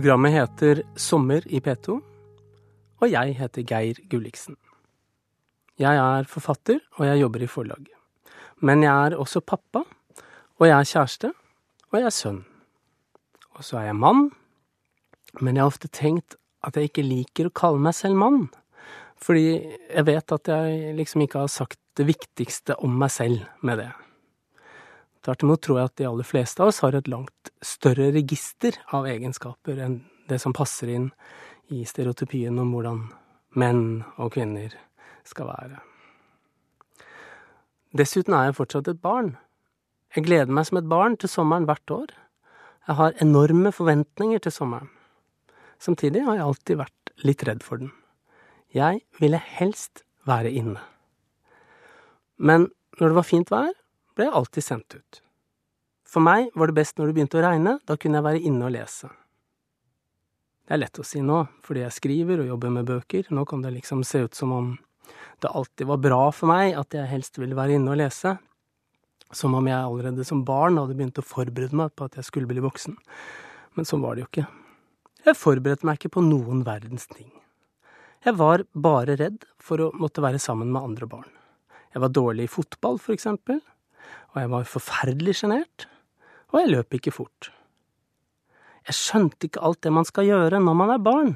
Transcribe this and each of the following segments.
Programmet heter Sommer i P2, og jeg heter Geir Gulliksen. Jeg er forfatter, og jeg jobber i forlag. Men jeg er også pappa, og jeg er kjæreste, og jeg er sønn. Og så er jeg mann, men jeg har ofte tenkt at jeg ikke liker å kalle meg selv mann, fordi jeg vet at jeg liksom ikke har sagt det viktigste om meg selv med det. Tvert imot tror jeg at de aller fleste av oss har et langt større register av egenskaper enn det som passer inn i stereotypien om hvordan menn og kvinner skal være. Dessuten er jeg fortsatt et barn. Jeg gleder meg som et barn til sommeren hvert år. Jeg har enorme forventninger til sommeren. Samtidig har jeg alltid vært litt redd for den. Jeg ville helst være inne. Men når det var fint vær, ble jeg alltid sendt ut. For meg var det best når det begynte å regne, da kunne jeg være inne og lese. Det er lett å si nå, fordi jeg skriver og jobber med bøker, nå kan det liksom se ut som om det alltid var bra for meg at jeg helst ville være inne og lese, som om jeg allerede som barn hadde begynt å forberede meg på at jeg skulle bli voksen. Men sånn var det jo ikke. Jeg forberedte meg ikke på noen verdens ting. Jeg var bare redd for å måtte være sammen med andre barn. Jeg var dårlig i fotball, for eksempel, og jeg var forferdelig sjenert, og jeg løp ikke fort. Jeg skjønte ikke alt det man skal gjøre når man er barn.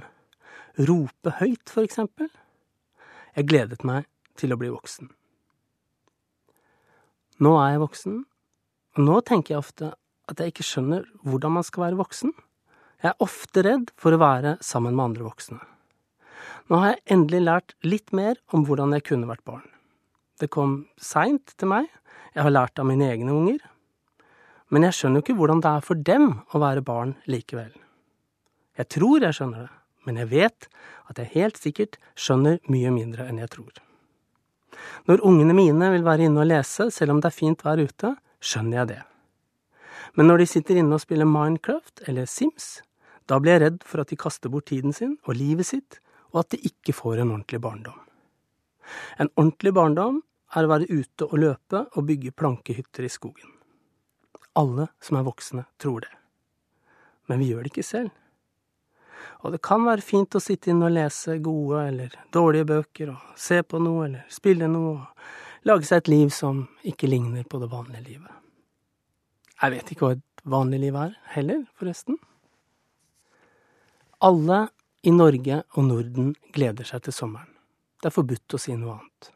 Rope høyt, for eksempel. Jeg gledet meg til å bli voksen. Nå er jeg voksen, og nå tenker jeg ofte at jeg ikke skjønner hvordan man skal være voksen. Jeg er ofte redd for å være sammen med andre voksne. Nå har jeg endelig lært litt mer om hvordan jeg kunne vært barn. Det kom seint til meg, jeg har lært av mine egne unger. Men jeg skjønner jo ikke hvordan det er for dem å være barn likevel. Jeg tror jeg skjønner det, men jeg vet at jeg helt sikkert skjønner mye mindre enn jeg tror. Når ungene mine vil være inne og lese, selv om det er fint vær ute, skjønner jeg det. Men når de sitter inne og spiller Minecraft eller Sims, da blir jeg redd for at de kaster bort tiden sin og livet sitt, og at de ikke får en ordentlig barndom. En ordentlig barndom er å være ute og løpe og bygge plankehytter i skogen. Alle som er voksne, tror det. Men vi gjør det ikke selv. Og det kan være fint å sitte inne og lese gode eller dårlige bøker, og se på noe eller spille noe, og lage seg et liv som ikke ligner på det vanlige livet. Jeg vet ikke hva et vanlig liv er, heller, forresten. Alle i Norge og Norden gleder seg til sommeren. Det er forbudt å si noe annet.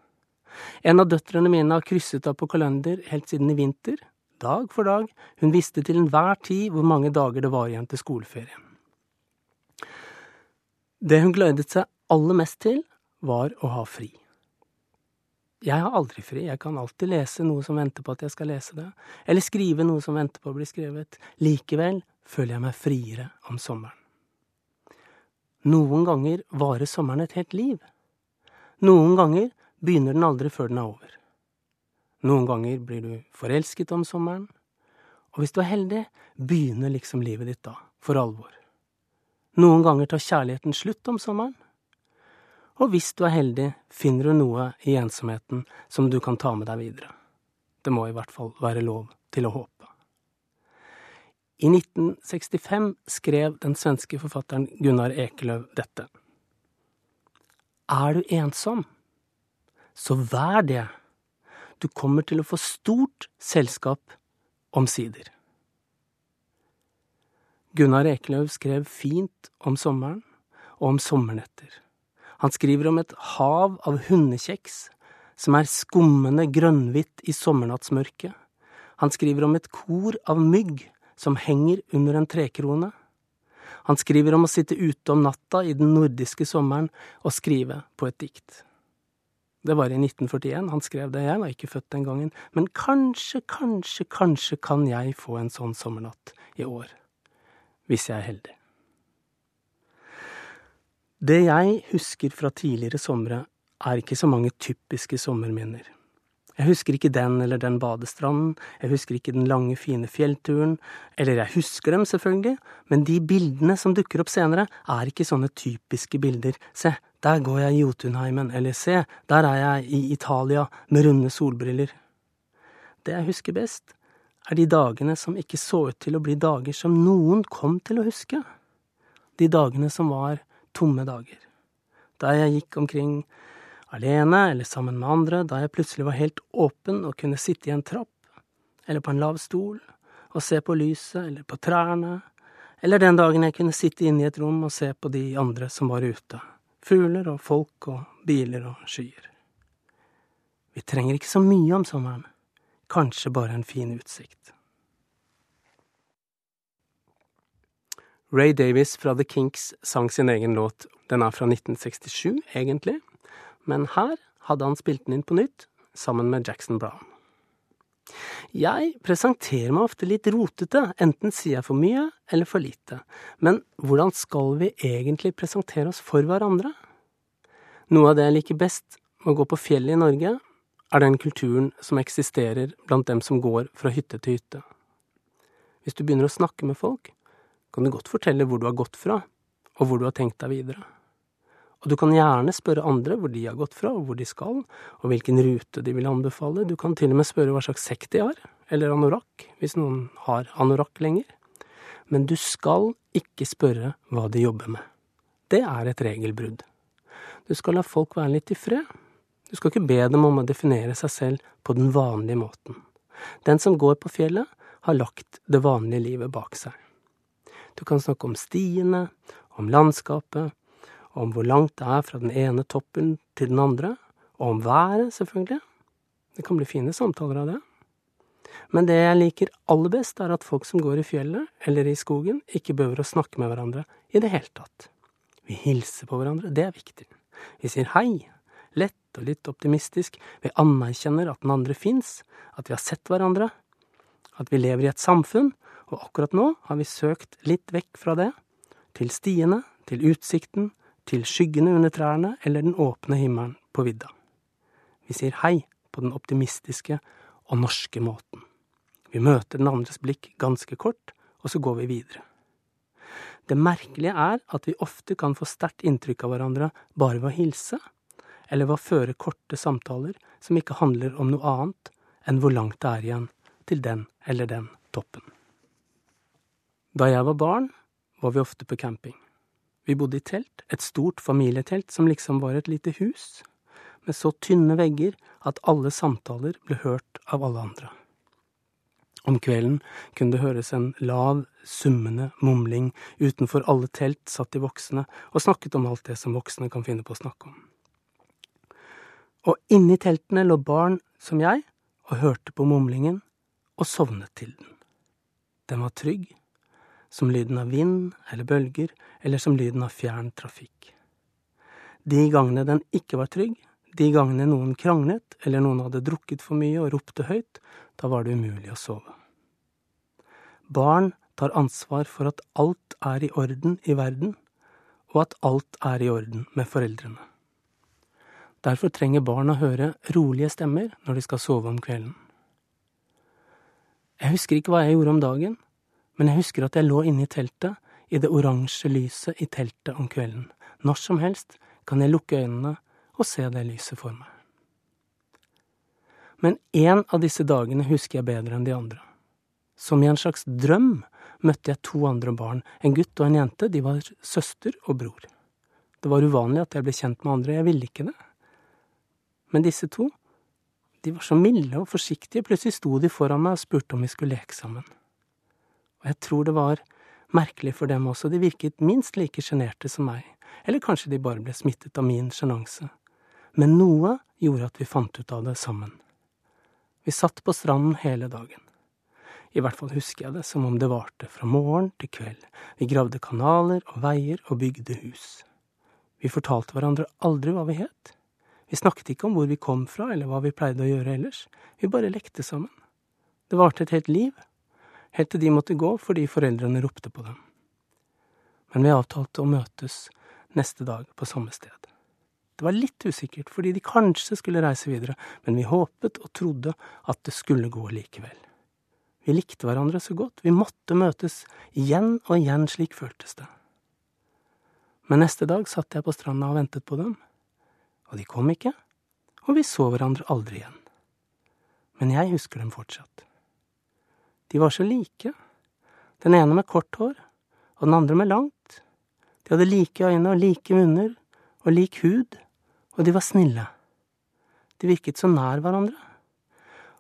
En av døtrene mine har krysset av på kalender helt siden i vinter, dag for dag, hun visste til enhver tid hvor mange dager det var igjen til skoleferien. Det hun gledet seg aller mest til, var å ha fri. Jeg har aldri fri, jeg kan alltid lese noe som venter på at jeg skal lese det, eller skrive noe som venter på å bli skrevet. Likevel føler jeg meg friere om sommeren. Noen ganger varer sommeren et helt liv. Noen ganger begynner den aldri før den er over. Noen ganger blir du forelsket om sommeren, og hvis du er heldig, begynner liksom livet ditt da, for alvor. Noen ganger tar kjærligheten slutt om sommeren, og hvis du er heldig, finner du noe i ensomheten som du kan ta med deg videre. Det må i hvert fall være lov til å håpe. I 1965 skrev den svenske forfatteren Gunnar Ekeløv dette. Er du ensom, så vær det. Du kommer til å få stort selskap omsider. Gunnar Ekeløv skrev fint om sommeren og om sommernetter. Han skriver om et hav av hundekjeks som er skummende grønnhvitt i sommernattsmørket. Han skriver om et kor av mygg som henger under en trekrone. Han skriver om å sitte ute om natta i den nordiske sommeren og skrive på et dikt. Det var i 1941 han skrev det, jeg var ikke født den gangen, men kanskje, kanskje, kanskje kan jeg få en sånn sommernatt i år, hvis jeg er heldig. Det jeg husker fra tidligere somre, er ikke så mange typiske sommerminner. Jeg husker ikke den eller den badestranden, jeg husker ikke den lange, fine fjellturen, eller jeg husker dem, selvfølgelig, men de bildene som dukker opp senere, er ikke sånne typiske bilder. Se, der går jeg i Jotunheimen, eller se, der er jeg i Italia med runde solbriller. Det jeg husker best, er de dagene som ikke så ut til å bli dager som noen kom til å huske. de dagene som var tomme dager. Da jeg gikk omkring alene eller sammen med andre, da jeg plutselig var helt åpen og kunne sitte i en trapp eller på en lav stol og se på lyset eller på trærne, eller den dagen jeg kunne sitte inne i et rom og se på de andre som var ute, fugler og folk og biler og skyer. Vi trenger ikke så mye om sommeren, kanskje bare en fin utsikt. Ray Davis fra The Kinks sang sin egen låt. Den er fra 1967, egentlig, men her hadde han spilt den inn på nytt, sammen med Jackson Brown. Jeg presenterer meg ofte litt rotete, enten sier jeg for mye eller for lite, men hvordan skal vi egentlig presentere oss for hverandre? Noe av det jeg liker best med å gå på fjellet i Norge, er den kulturen som eksisterer blant dem som går fra hytte til hytte. Hvis du begynner å snakke med folk, kan du godt fortelle hvor du har gått fra, og hvor du har tenkt deg videre. Og du kan gjerne spørre andre hvor de har gått fra, og hvor de skal, og hvilken rute de vil anbefale. Du kan til og med spørre hva slags sekk de har, eller anorakk, hvis noen har anorakk lenger. Men du skal ikke spørre hva de jobber med. Det er et regelbrudd. Du skal la folk være litt i fred. Du skal ikke be dem om å definere seg selv på den vanlige måten. Den som går på fjellet, har lagt det vanlige livet bak seg. Du kan snakke om stiene, om landskapet, om hvor langt det er fra den ene toppen til den andre, og om været, selvfølgelig. Det kan bli fine samtaler av det. Men det jeg liker aller best, er at folk som går i fjellet eller i skogen, ikke behøver å snakke med hverandre i det hele tatt. Vi hilser på hverandre, det er viktig. Vi sier hei, lett og litt optimistisk. Vi anerkjenner at den andre fins, at vi har sett hverandre, at vi lever i et samfunn, og akkurat nå har vi søkt litt vekk fra det, til stiene, til utsikten, til skyggene under trærne eller den åpne himmelen på vidda. Vi sier hei på den optimistiske og norske måten. Vi møter den andres blikk ganske kort, og så går vi videre. Det merkelige er at vi ofte kan få sterkt inntrykk av hverandre bare ved å hilse, eller ved å føre korte samtaler som ikke handler om noe annet enn hvor langt det er igjen til den eller den toppen. Da jeg var barn, var vi ofte på camping. Vi bodde i telt, et stort familietelt som liksom var et lite hus, med så tynne vegger at alle samtaler ble hørt av alle andre. Om kvelden kunne det høres en lav, summende mumling utenfor alle telt satt de voksne og snakket om alt det som voksne kan finne på å snakke om. Og inni teltene lå barn som jeg og hørte på mumlingen og sovnet til den. Den var trygg, som lyden av vind eller bølger, eller som lyden av fjern trafikk. De gangene den ikke var trygg, de gangene noen kranglet eller noen hadde drukket for mye og ropte høyt, da var det umulig å sove. Barn tar ansvar for at alt er i orden i verden, og at alt er i orden med foreldrene. Derfor trenger barn å høre rolige stemmer når de skal sove om kvelden. Jeg husker ikke hva jeg gjorde om dagen, men jeg husker at jeg lå inne i teltet, i det oransje lyset i teltet om kvelden. Når som helst kan jeg lukke øynene og se det lyset for meg. Men en av disse dagene husker jeg bedre enn de andre. Som i en slags drøm møtte jeg to andre barn, en gutt og en jente, de var søster og bror. Det var uvanlig at jeg ble kjent med andre, jeg ville ikke det. Men disse to, de var så milde og forsiktige, plutselig sto de foran meg og spurte om vi skulle leke sammen. Og jeg tror det var merkelig for dem også, de virket minst like sjenerte som meg, eller kanskje de bare ble smittet av min sjenanse. Men noe gjorde at vi fant ut av det sammen. Vi satt på stranden hele dagen. I hvert fall husker jeg det som om det varte fra morgen til kveld. Vi gravde kanaler og veier og bygde hus. Vi fortalte hverandre aldri hva vi het. Vi snakket ikke om hvor vi kom fra eller hva vi pleide å gjøre ellers. Vi bare lekte sammen. Det varte et helt liv, helt til de måtte gå fordi foreldrene ropte på dem. Men vi avtalte å møtes neste dag på samme sted. Det var litt usikkert, fordi de kanskje skulle reise videre, men vi håpet og trodde at det skulle gå likevel. Vi likte hverandre så godt, vi måtte møtes igjen og igjen, slik føltes det. Men neste dag satt jeg på stranda og ventet på dem, og de kom ikke, og vi så hverandre aldri igjen. Men jeg husker dem fortsatt. De var så like. Den ene med kort hår, og den andre med langt. De hadde like øyne og like munner og lik hud, og de var snille. De virket så nær hverandre.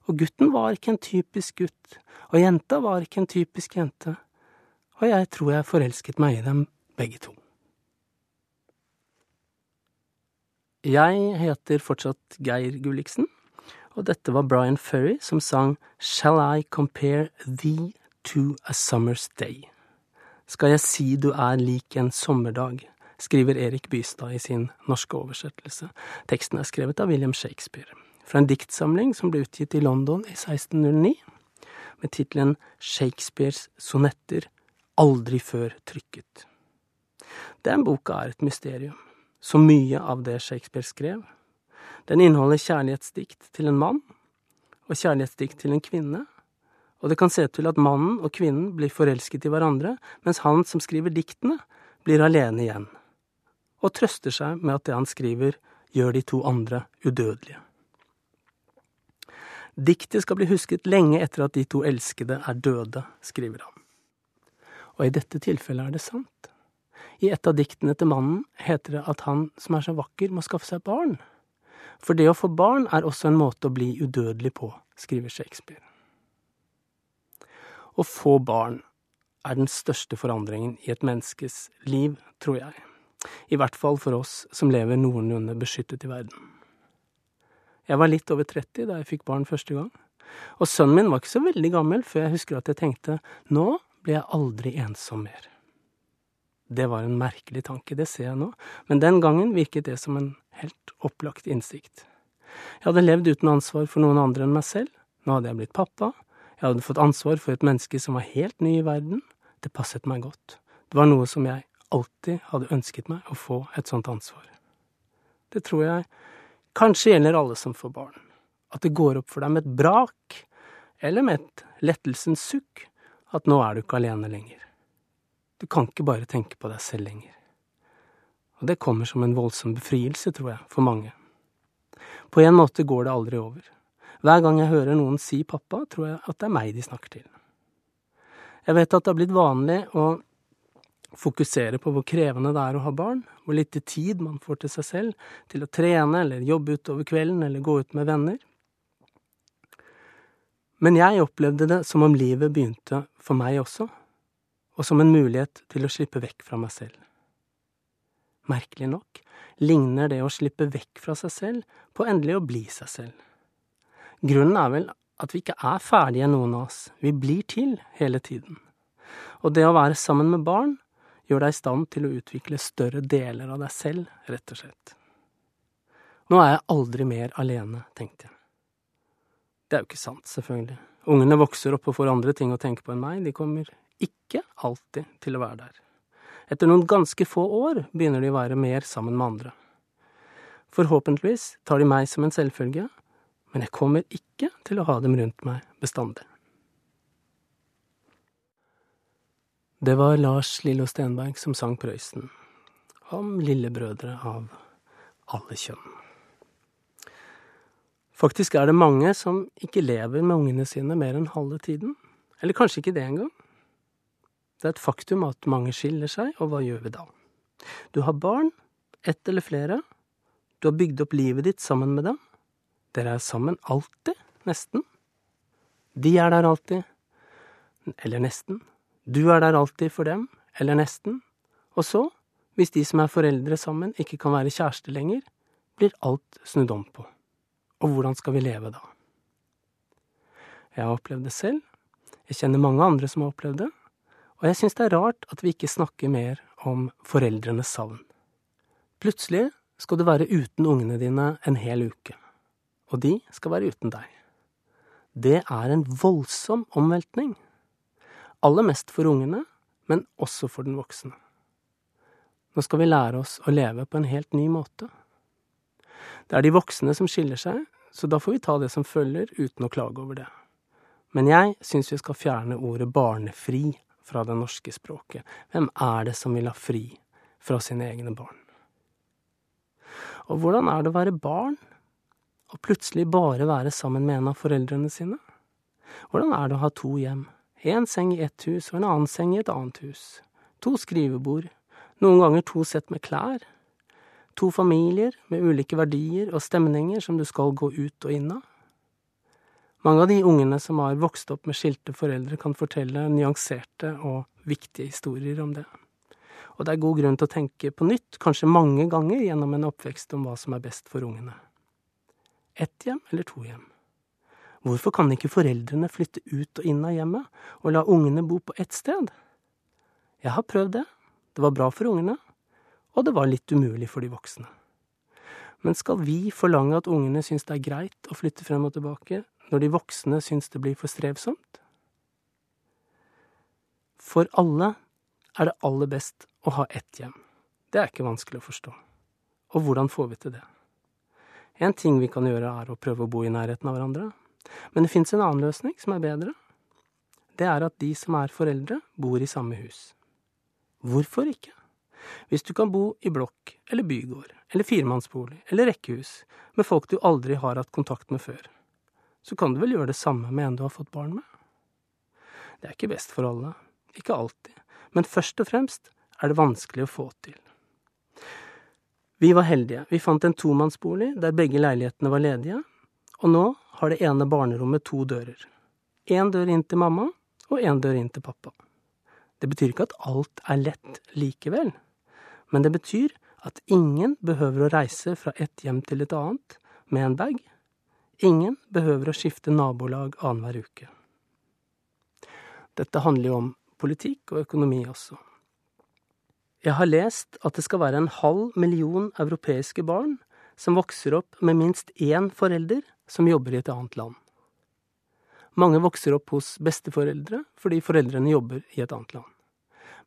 Og gutten var ikke en typisk gutt, og jenta var ikke en typisk jente, og jeg tror jeg forelsket meg i dem begge to. Jeg heter fortsatt Geir Gulliksen, og dette var Brian Ferry som sang Shall I Compare Thee to a Summer's Day. Skal jeg si du er lik en sommerdag, skriver Erik Bystad i sin norske oversettelse. Teksten er skrevet av William Shakespeare, fra en diktsamling som ble utgitt i London i 1609, med tittelen Shakespeares sonetter aldri før trykket. Den boka er et mysterium, så mye av det Shakespeare skrev. Den inneholder kjærlighetsdikt til en mann, og kjærlighetsdikt til en kvinne, og det kan se ut til at mannen og kvinnen blir forelsket i hverandre, mens han som skriver diktene, blir alene igjen, og trøster seg med at det han skriver, gjør de to andre udødelige. Diktet skal bli husket lenge etter at de to elskede er døde, skriver han. Og i dette tilfellet er det sant. I et av diktene til mannen heter det at han som er så vakker, må skaffe seg barn. For det å få barn er også en måte å bli udødelig på, skriver Shakespeare. Å få barn er den største forandringen i et menneskes liv, tror jeg. I hvert fall for oss som lever noenlunde beskyttet i verden. Jeg var litt over 30 da jeg fikk barn første gang, og sønnen min var ikke så veldig gammel før jeg husker at jeg tenkte nå blir jeg aldri ensom mer. Det var en merkelig tanke, det ser jeg nå, men den gangen virket det som en helt opplagt innsikt. Jeg hadde levd uten ansvar for noen andre enn meg selv, nå hadde jeg blitt pappa, jeg hadde fått ansvar for et menneske som var helt ny i verden, det passet meg godt, det var noe som jeg alltid hadde ønsket meg, å få et sånt ansvar. Det tror jeg Kanskje gjelder alle som får barn, at det går opp for deg med et brak, eller med et lettelsens sukk, at nå er du ikke alene lenger. Du kan ikke bare tenke på deg selv lenger. Og det kommer som en voldsom befrielse, tror jeg, for mange. På en måte går det aldri over. Hver gang jeg hører noen si pappa, tror jeg at det er meg de snakker til. Jeg vet at det har blitt vanlig å fokusere på hvor krevende det er å ha barn, hvor lite tid man får til seg selv, til å trene eller jobbe utover kvelden eller gå ut med venner. Men jeg opplevde det som om livet begynte for meg også, og som en mulighet til å slippe vekk fra meg selv. Merkelig nok ligner det å slippe vekk fra seg selv på endelig å bli seg selv. Grunnen er vel at vi ikke er ferdige, noen av oss, vi blir til hele tiden. Og det å være sammen med barn gjør deg i stand til å utvikle større deler av deg selv, rett og slett. Nå er jeg aldri mer alene, tenkte jeg. Det er jo ikke sant, selvfølgelig. Ungene vokser opp og får andre ting å tenke på enn meg, de kommer ikke alltid til å være der. Etter noen ganske få år begynner de å være mer sammen med andre. Forhåpentligvis tar de meg som en selvfølge, men jeg kommer ikke til å ha dem rundt meg bestandig. Det var Lars Lillo Stenberg som sang Prøysen, om lillebrødre av alle kjønn. Faktisk er det mange som ikke lever med ungene sine mer enn halve tiden. Eller kanskje ikke det engang. Det er et faktum at mange skiller seg, og hva gjør vi da? Du har barn, ett eller flere. Du har bygd opp livet ditt sammen med dem. Dere er sammen alltid, nesten. De er der alltid. Eller nesten. Du er der alltid for dem, eller nesten. Og så, hvis de som er foreldre sammen, ikke kan være kjærester lenger, blir alt snudd om på. Og hvordan skal vi leve da? Jeg har opplevd det selv, jeg kjenner mange andre som har opplevd det, og jeg syns det er rart at vi ikke snakker mer om foreldrenes savn. Plutselig skal du være uten ungene dine en hel uke, og de skal være uten deg. Det er en voldsom omveltning. Aller mest for ungene, men også for den voksne. Nå skal vi lære oss å leve på en helt ny måte. Det er de voksne som skiller seg, så da får vi ta det som følger, uten å klage over det. Men jeg syns vi skal fjerne ordet barnefri fra det norske språket. Hvem er det som vil ha fri fra sine egne barn? Og hvordan er det å være barn, og plutselig bare være sammen med en av foreldrene sine? Hvordan er det å ha to hjem? Én seng i ett hus og en annen seng i et annet hus. To skrivebord. Noen ganger to sett med klær. To familier med ulike verdier og stemninger som du skal gå ut og inn av. Mange av de ungene som har vokst opp med skilte foreldre, kan fortelle nyanserte og viktige historier om det. Og det er god grunn til å tenke på nytt, kanskje mange ganger gjennom en oppvekst om hva som er best for ungene. Ett hjem eller to hjem? Hvorfor kan ikke foreldrene flytte ut og inn av hjemmet og la ungene bo på ett sted? Jeg har prøvd det. Det var bra for ungene, og det var litt umulig for de voksne. Men skal vi forlange at ungene syns det er greit å flytte frem og tilbake, når de voksne syns det blir for strevsomt? For alle er det aller best å ha ett hjem. Det er ikke vanskelig å forstå. Og hvordan får vi til det? En ting vi kan gjøre, er å prøve å bo i nærheten av hverandre. Men det fins en annen løsning som er bedre. Det er at de som er foreldre, bor i samme hus. Hvorfor ikke? Hvis du kan bo i blokk eller bygård eller firemannsbolig eller rekkehus med folk du aldri har hatt kontakt med før, så kan du vel gjøre det samme med en du har fått barn med? Det er ikke best for alle, ikke alltid, men først og fremst er det vanskelig å få til. Vi var heldige, vi fant en tomannsbolig der begge leilighetene var ledige, og nå har det ene barnerommet to dører. Én dør inn til mamma, og én dør inn til pappa. Det betyr ikke at alt er lett likevel, men det betyr at ingen behøver å reise fra ett hjem til et annet med en bag, Ingen behøver å skifte nabolag annenhver uke. Dette handler jo om politikk og økonomi også. Jeg har lest at det skal være en halv million europeiske barn som vokser opp med minst én forelder som jobber i et annet land. Mange vokser opp hos besteforeldre fordi foreldrene jobber i et annet land.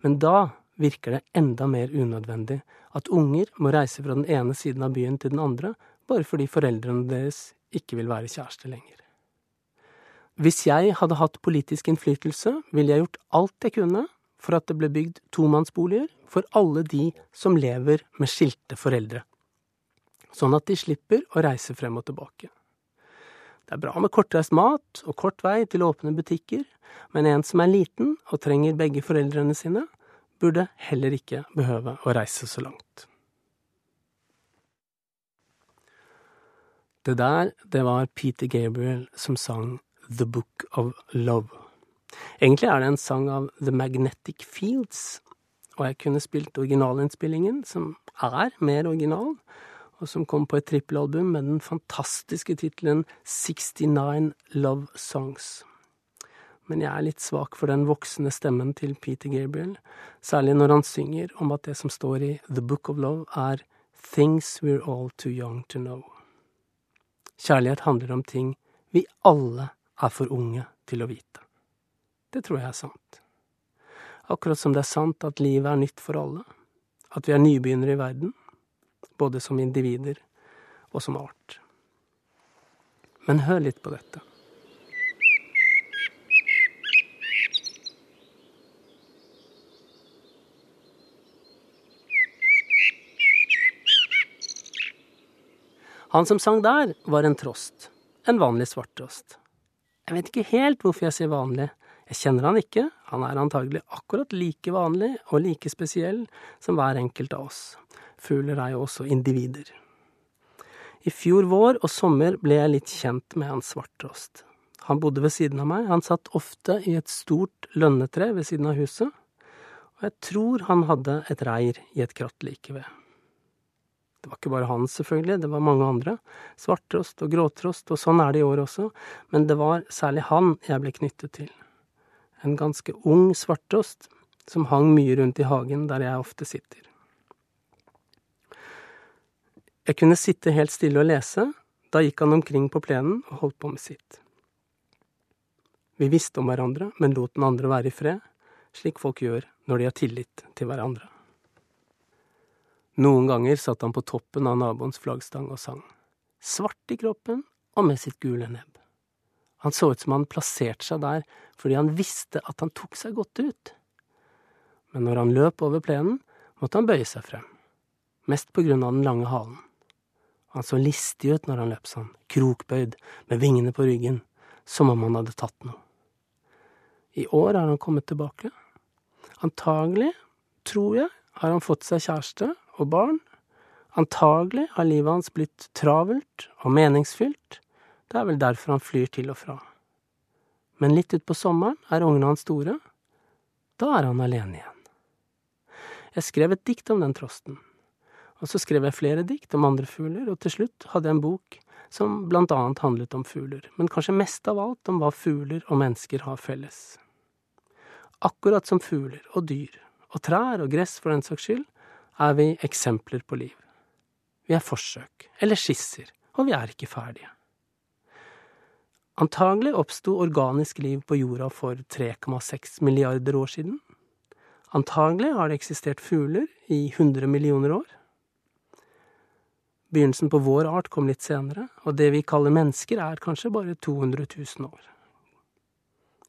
Men da virker det enda mer unødvendig at unger må reise fra den ene siden av byen til den andre bare fordi foreldrene deres ikke vil være kjæreste lenger. Hvis jeg hadde hatt politisk innflytelse, ville jeg gjort alt jeg kunne for at det ble bygd tomannsboliger for alle de som lever med skilte foreldre, sånn at de slipper å reise frem og tilbake. Det er bra med kortreist mat og kort vei til åpne butikker, men en som er liten og trenger begge foreldrene sine, burde heller ikke behøve å reise så langt. Det der, det var Peter Gabriel som sang The Book of Love. Egentlig er det en sang av The Magnetic Fields, og jeg kunne spilt originalinnspillingen, som er mer original, og som kom på et trippelalbum med den fantastiske tittelen 69 Love Songs. Men jeg er litt svak for den voksne stemmen til Peter Gabriel, særlig når han synger om at det som står i The Book of Love, er Things We're All Too Young To Know. Kjærlighet handler om ting vi alle er for unge til å vite. Det tror jeg er sant. Akkurat som det er sant at livet er nytt for alle, at vi er nybegynnere i verden, både som individer og som art. Men hør litt på dette. Han som sang der, var en trost. En vanlig svarttrost. Jeg vet ikke helt hvorfor jeg sier vanlig. Jeg kjenner han ikke, han er antagelig akkurat like vanlig og like spesiell som hver enkelt av oss. Fugler er jo også individer. I fjor vår og sommer ble jeg litt kjent med hans svarttrost. Han bodde ved siden av meg, han satt ofte i et stort lønnetre ved siden av huset, og jeg tror han hadde et reir i et kratt like ved. Det var ikke bare han, selvfølgelig, det var mange andre. Svarttrost og gråtrost, og sånn er det i år også, men det var særlig han jeg ble knyttet til. En ganske ung svarttrost som hang mye rundt i hagen der jeg ofte sitter. Jeg kunne sitte helt stille og lese, da gikk han omkring på plenen og holdt på med sitt. Vi visste om hverandre, men lot den andre være i fred, slik folk gjør når de har tillit til hverandre. Noen ganger satt han på toppen av naboens flaggstang og sang, svart i kroppen og med sitt gule nebb. Han så ut som han plasserte seg der fordi han visste at han tok seg godt ut. Men når han løp over plenen, måtte han bøye seg frem, mest på grunn av den lange halen. Han så listig ut når han løp sånn, krokbøyd, med vingene på ryggen, som om han hadde tatt noe. I år har han kommet tilbake. Antagelig, tror jeg, har han fått seg kjæreste og barn. Antagelig har livet hans blitt travelt og meningsfylt. Det er vel derfor han flyr til og fra. Men litt utpå sommeren er ungene hans store. Da er han alene igjen. Jeg skrev et dikt om den trosten. Og så skrev jeg flere dikt om andre fugler, og til slutt hadde jeg en bok som blant annet handlet om fugler, men kanskje mest av alt om hva fugler og mennesker har felles. Akkurat som fugler og dyr, og trær og gress for den saks skyld, er vi eksempler på liv. Vi er forsøk, eller skisser, og vi er ikke ferdige. Antagelig oppsto organisk liv på jorda for 3,6 milliarder år siden. Antagelig har det eksistert fugler i 100 millioner år. Begynnelsen på vår art kom litt senere, og det vi kaller mennesker, er kanskje bare 200 000 år.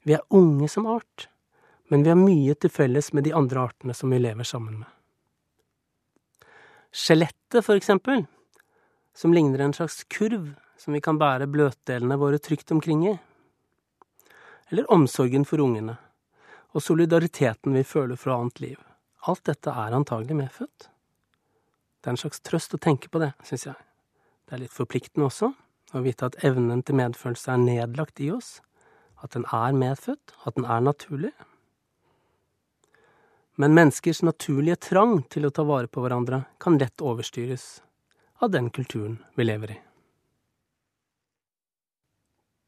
Vi er unge som art, men vi har mye til felles med de andre artene som vi lever sammen med. Skjelettet, for eksempel, som ligner en slags kurv som vi kan bære bløtdelene våre trygt omkring i. Eller omsorgen for ungene, og solidariteten vi føler fra annet liv. Alt dette er antagelig medfødt. Det er en slags trøst å tenke på det, syns jeg. Det er litt forpliktende også, å vite at evnen til medfølelse er nedlagt i oss, at den er medfødt, at den er naturlig. Men menneskers naturlige trang til å ta vare på hverandre kan lett overstyres av den kulturen vi lever i.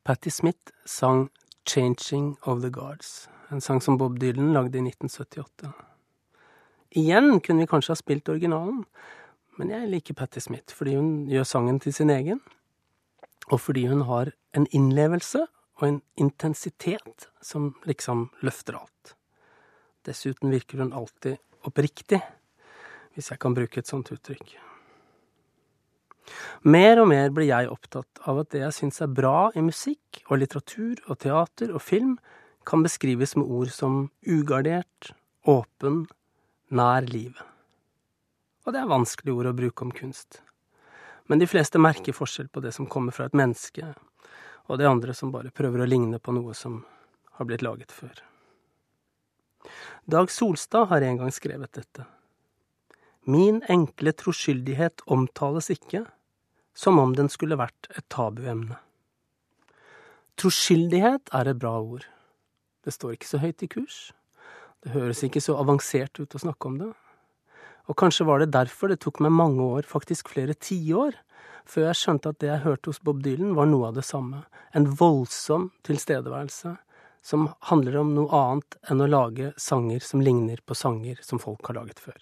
Patti Smith sang Changing of the Guards, en sang som Bob Dylan lagde i 1978. Igjen kunne vi kanskje ha spilt originalen, men jeg liker Patti Smith fordi hun gjør sangen til sin egen, og fordi hun har en innlevelse og en intensitet som liksom løfter alt. Dessuten virker hun alltid oppriktig, hvis jeg kan bruke et sånt uttrykk. Mer og mer blir jeg opptatt av at det jeg syns er bra i musikk og litteratur og teater og film, kan beskrives med ord som ugardert, åpen, nær livet og det er vanskelige ord å bruke om kunst. Men de fleste merker forskjell på det som kommer fra et menneske, og det andre som bare prøver å ligne på noe som har blitt laget før. Dag Solstad har en gang skrevet dette. Min enkle troskyldighet omtales ikke som om den skulle vært et tabuemne. Troskyldighet er et bra ord. Det står ikke så høyt i kurs. Det høres ikke så avansert ut å snakke om det. Og kanskje var det derfor det tok meg mange år, faktisk flere tiår, før jeg skjønte at det jeg hørte hos Bob Dylan, var noe av det samme. En voldsom tilstedeværelse som handler om noe annet enn å lage sanger som ligner på sanger som folk har laget før.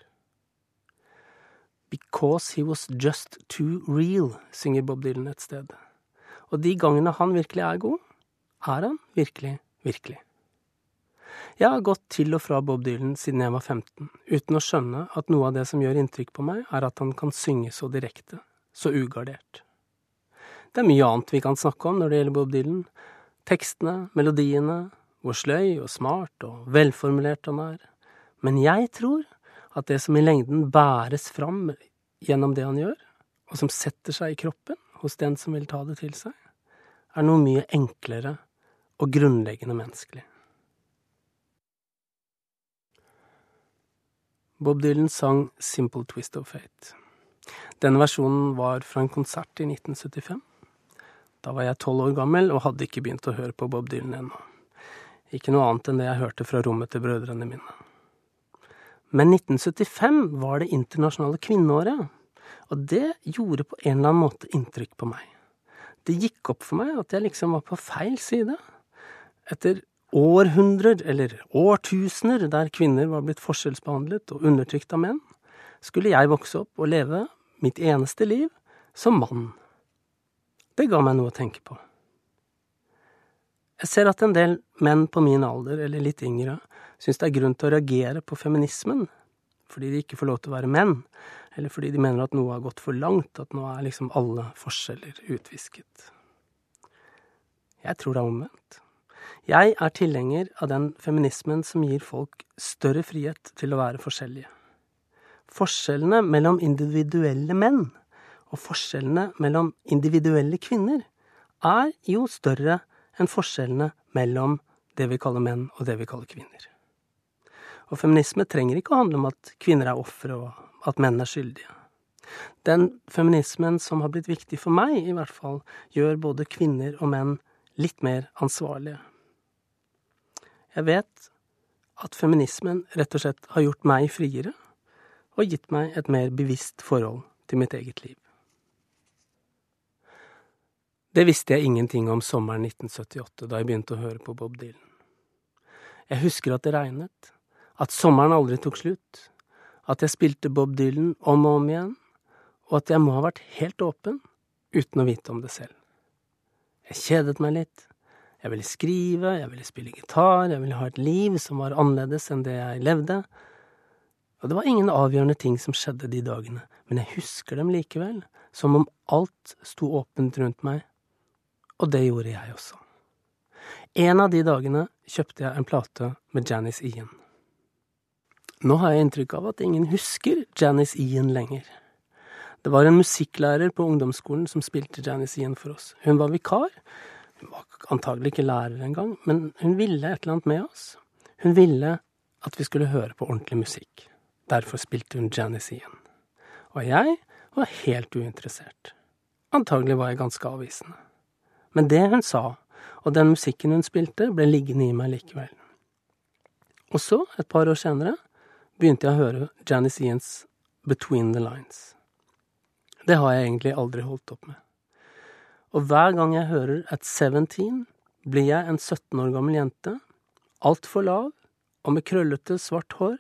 Because he was just too real, synger Bob Dylan et sted. Og de gangene han virkelig er god, er han virkelig, virkelig. Jeg har gått til og fra Bob Dylan siden jeg var 15, uten å skjønne at noe av det som gjør inntrykk på meg, er at han kan synge så direkte, så ugardert. Det er mye annet vi kan snakke om når det gjelder Bob Dylan. Tekstene, melodiene, hvor sløy og smart og velformulert han er. Men jeg tror at det som i lengden bæres fram gjennom det han gjør, og som setter seg i kroppen hos den som vil ta det til seg, er noe mye enklere og grunnleggende menneskelig. Bob Dylan sang Simple Twist of Fate. Denne versjonen var fra en konsert i 1975. Da var jeg tolv år gammel og hadde ikke begynt å høre på Bob Dylan ennå. Ikke noe annet enn det jeg hørte fra rommet til brødrene mine. Men 1975 var det internasjonale kvinneåret, og det gjorde på en eller annen måte inntrykk på meg. Det gikk opp for meg at jeg liksom var på feil side. Etter århundrer, eller årtusener, der kvinner var blitt forskjellsbehandlet og undertrykt av menn, skulle jeg vokse opp og leve mitt eneste liv som mann. Det ga meg noe å tenke på. Jeg ser at en del menn på min alder, eller litt yngre, syns det er grunn til å reagere på feminismen, fordi de ikke får lov til å være menn, eller fordi de mener at noe har gått for langt, at nå er liksom alle forskjeller utvisket. Jeg tror det er omvendt. Jeg er tilhenger av den feminismen som gir folk større frihet til å være forskjellige. Forskjellene mellom individuelle menn og forskjellene mellom individuelle kvinner er jo større enn forskjellene mellom det vi kaller menn og det vi kaller kvinner. Og feminisme trenger ikke å handle om at kvinner er ofre, og at menn er skyldige. Den feminismen som har blitt viktig for meg, i hvert fall, gjør både kvinner og menn litt mer ansvarlige. Jeg vet at feminismen rett og slett har gjort meg friere, og gitt meg et mer bevisst forhold til mitt eget liv. Det visste jeg ingenting om sommeren 1978, da jeg begynte å høre på Bob Dylan. Jeg husker at det regnet, at sommeren aldri tok slutt, at jeg spilte Bob Dylan om og om igjen, og at jeg må ha vært helt åpen uten å vite om det selv. Jeg kjedet meg litt. Jeg ville skrive, jeg ville spille gitar, jeg ville ha et liv som var annerledes enn det jeg levde. Og det var ingen avgjørende ting som skjedde de dagene, men jeg husker dem likevel, som om alt sto åpent rundt meg, og det gjorde jeg også. En av de dagene kjøpte jeg en plate med Janice Ian. Nå har jeg inntrykk av at ingen husker Janice Ian lenger. Det var en musikklærer på ungdomsskolen som spilte Janice Ian for oss. Hun var vikar. Hun var antagelig ikke lærer engang, men hun ville et eller annet med oss. Hun ville at vi skulle høre på ordentlig musikk. Derfor spilte hun Janice Ian. Og jeg var helt uinteressert. Antagelig var jeg ganske avvisende. Men det hun sa, og den musikken hun spilte, ble liggende i meg likevel. Og så, et par år senere, begynte jeg å høre Janice Ians Between the Lines. Det har jeg egentlig aldri holdt opp med. Og hver gang jeg hører At Seventeen, blir jeg en 17 år gammel jente, altfor lav og med krøllete, svart hår,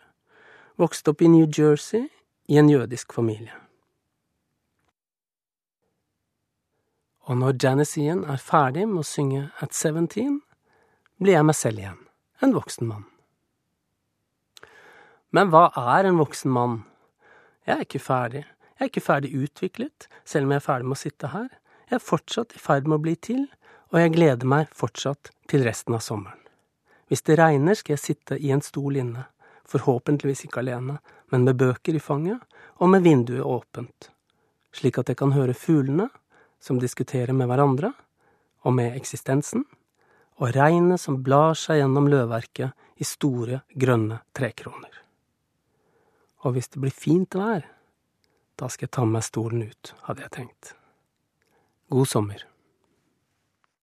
vokst opp i New Jersey i en jødisk familie. Og når Janice Ian er ferdig med å synge At Seventeen, blir jeg meg selv igjen, en voksen mann. Men hva er en voksen mann? Jeg er ikke ferdig, jeg er ikke ferdig utviklet, selv om jeg er ferdig med å sitte her. Jeg er fortsatt i ferd med å bli til, og jeg gleder meg fortsatt til resten av sommeren. Hvis det regner, skal jeg sitte i en stol inne, forhåpentligvis ikke alene, men med bøker i fanget og med vinduet åpent, slik at jeg kan høre fuglene som diskuterer med hverandre og med eksistensen, og regnet som blar seg gjennom løvverket i store, grønne trekroner. Og hvis det blir fint vær, da skal jeg ta med meg stolen ut, hadde jeg tenkt. God sommer.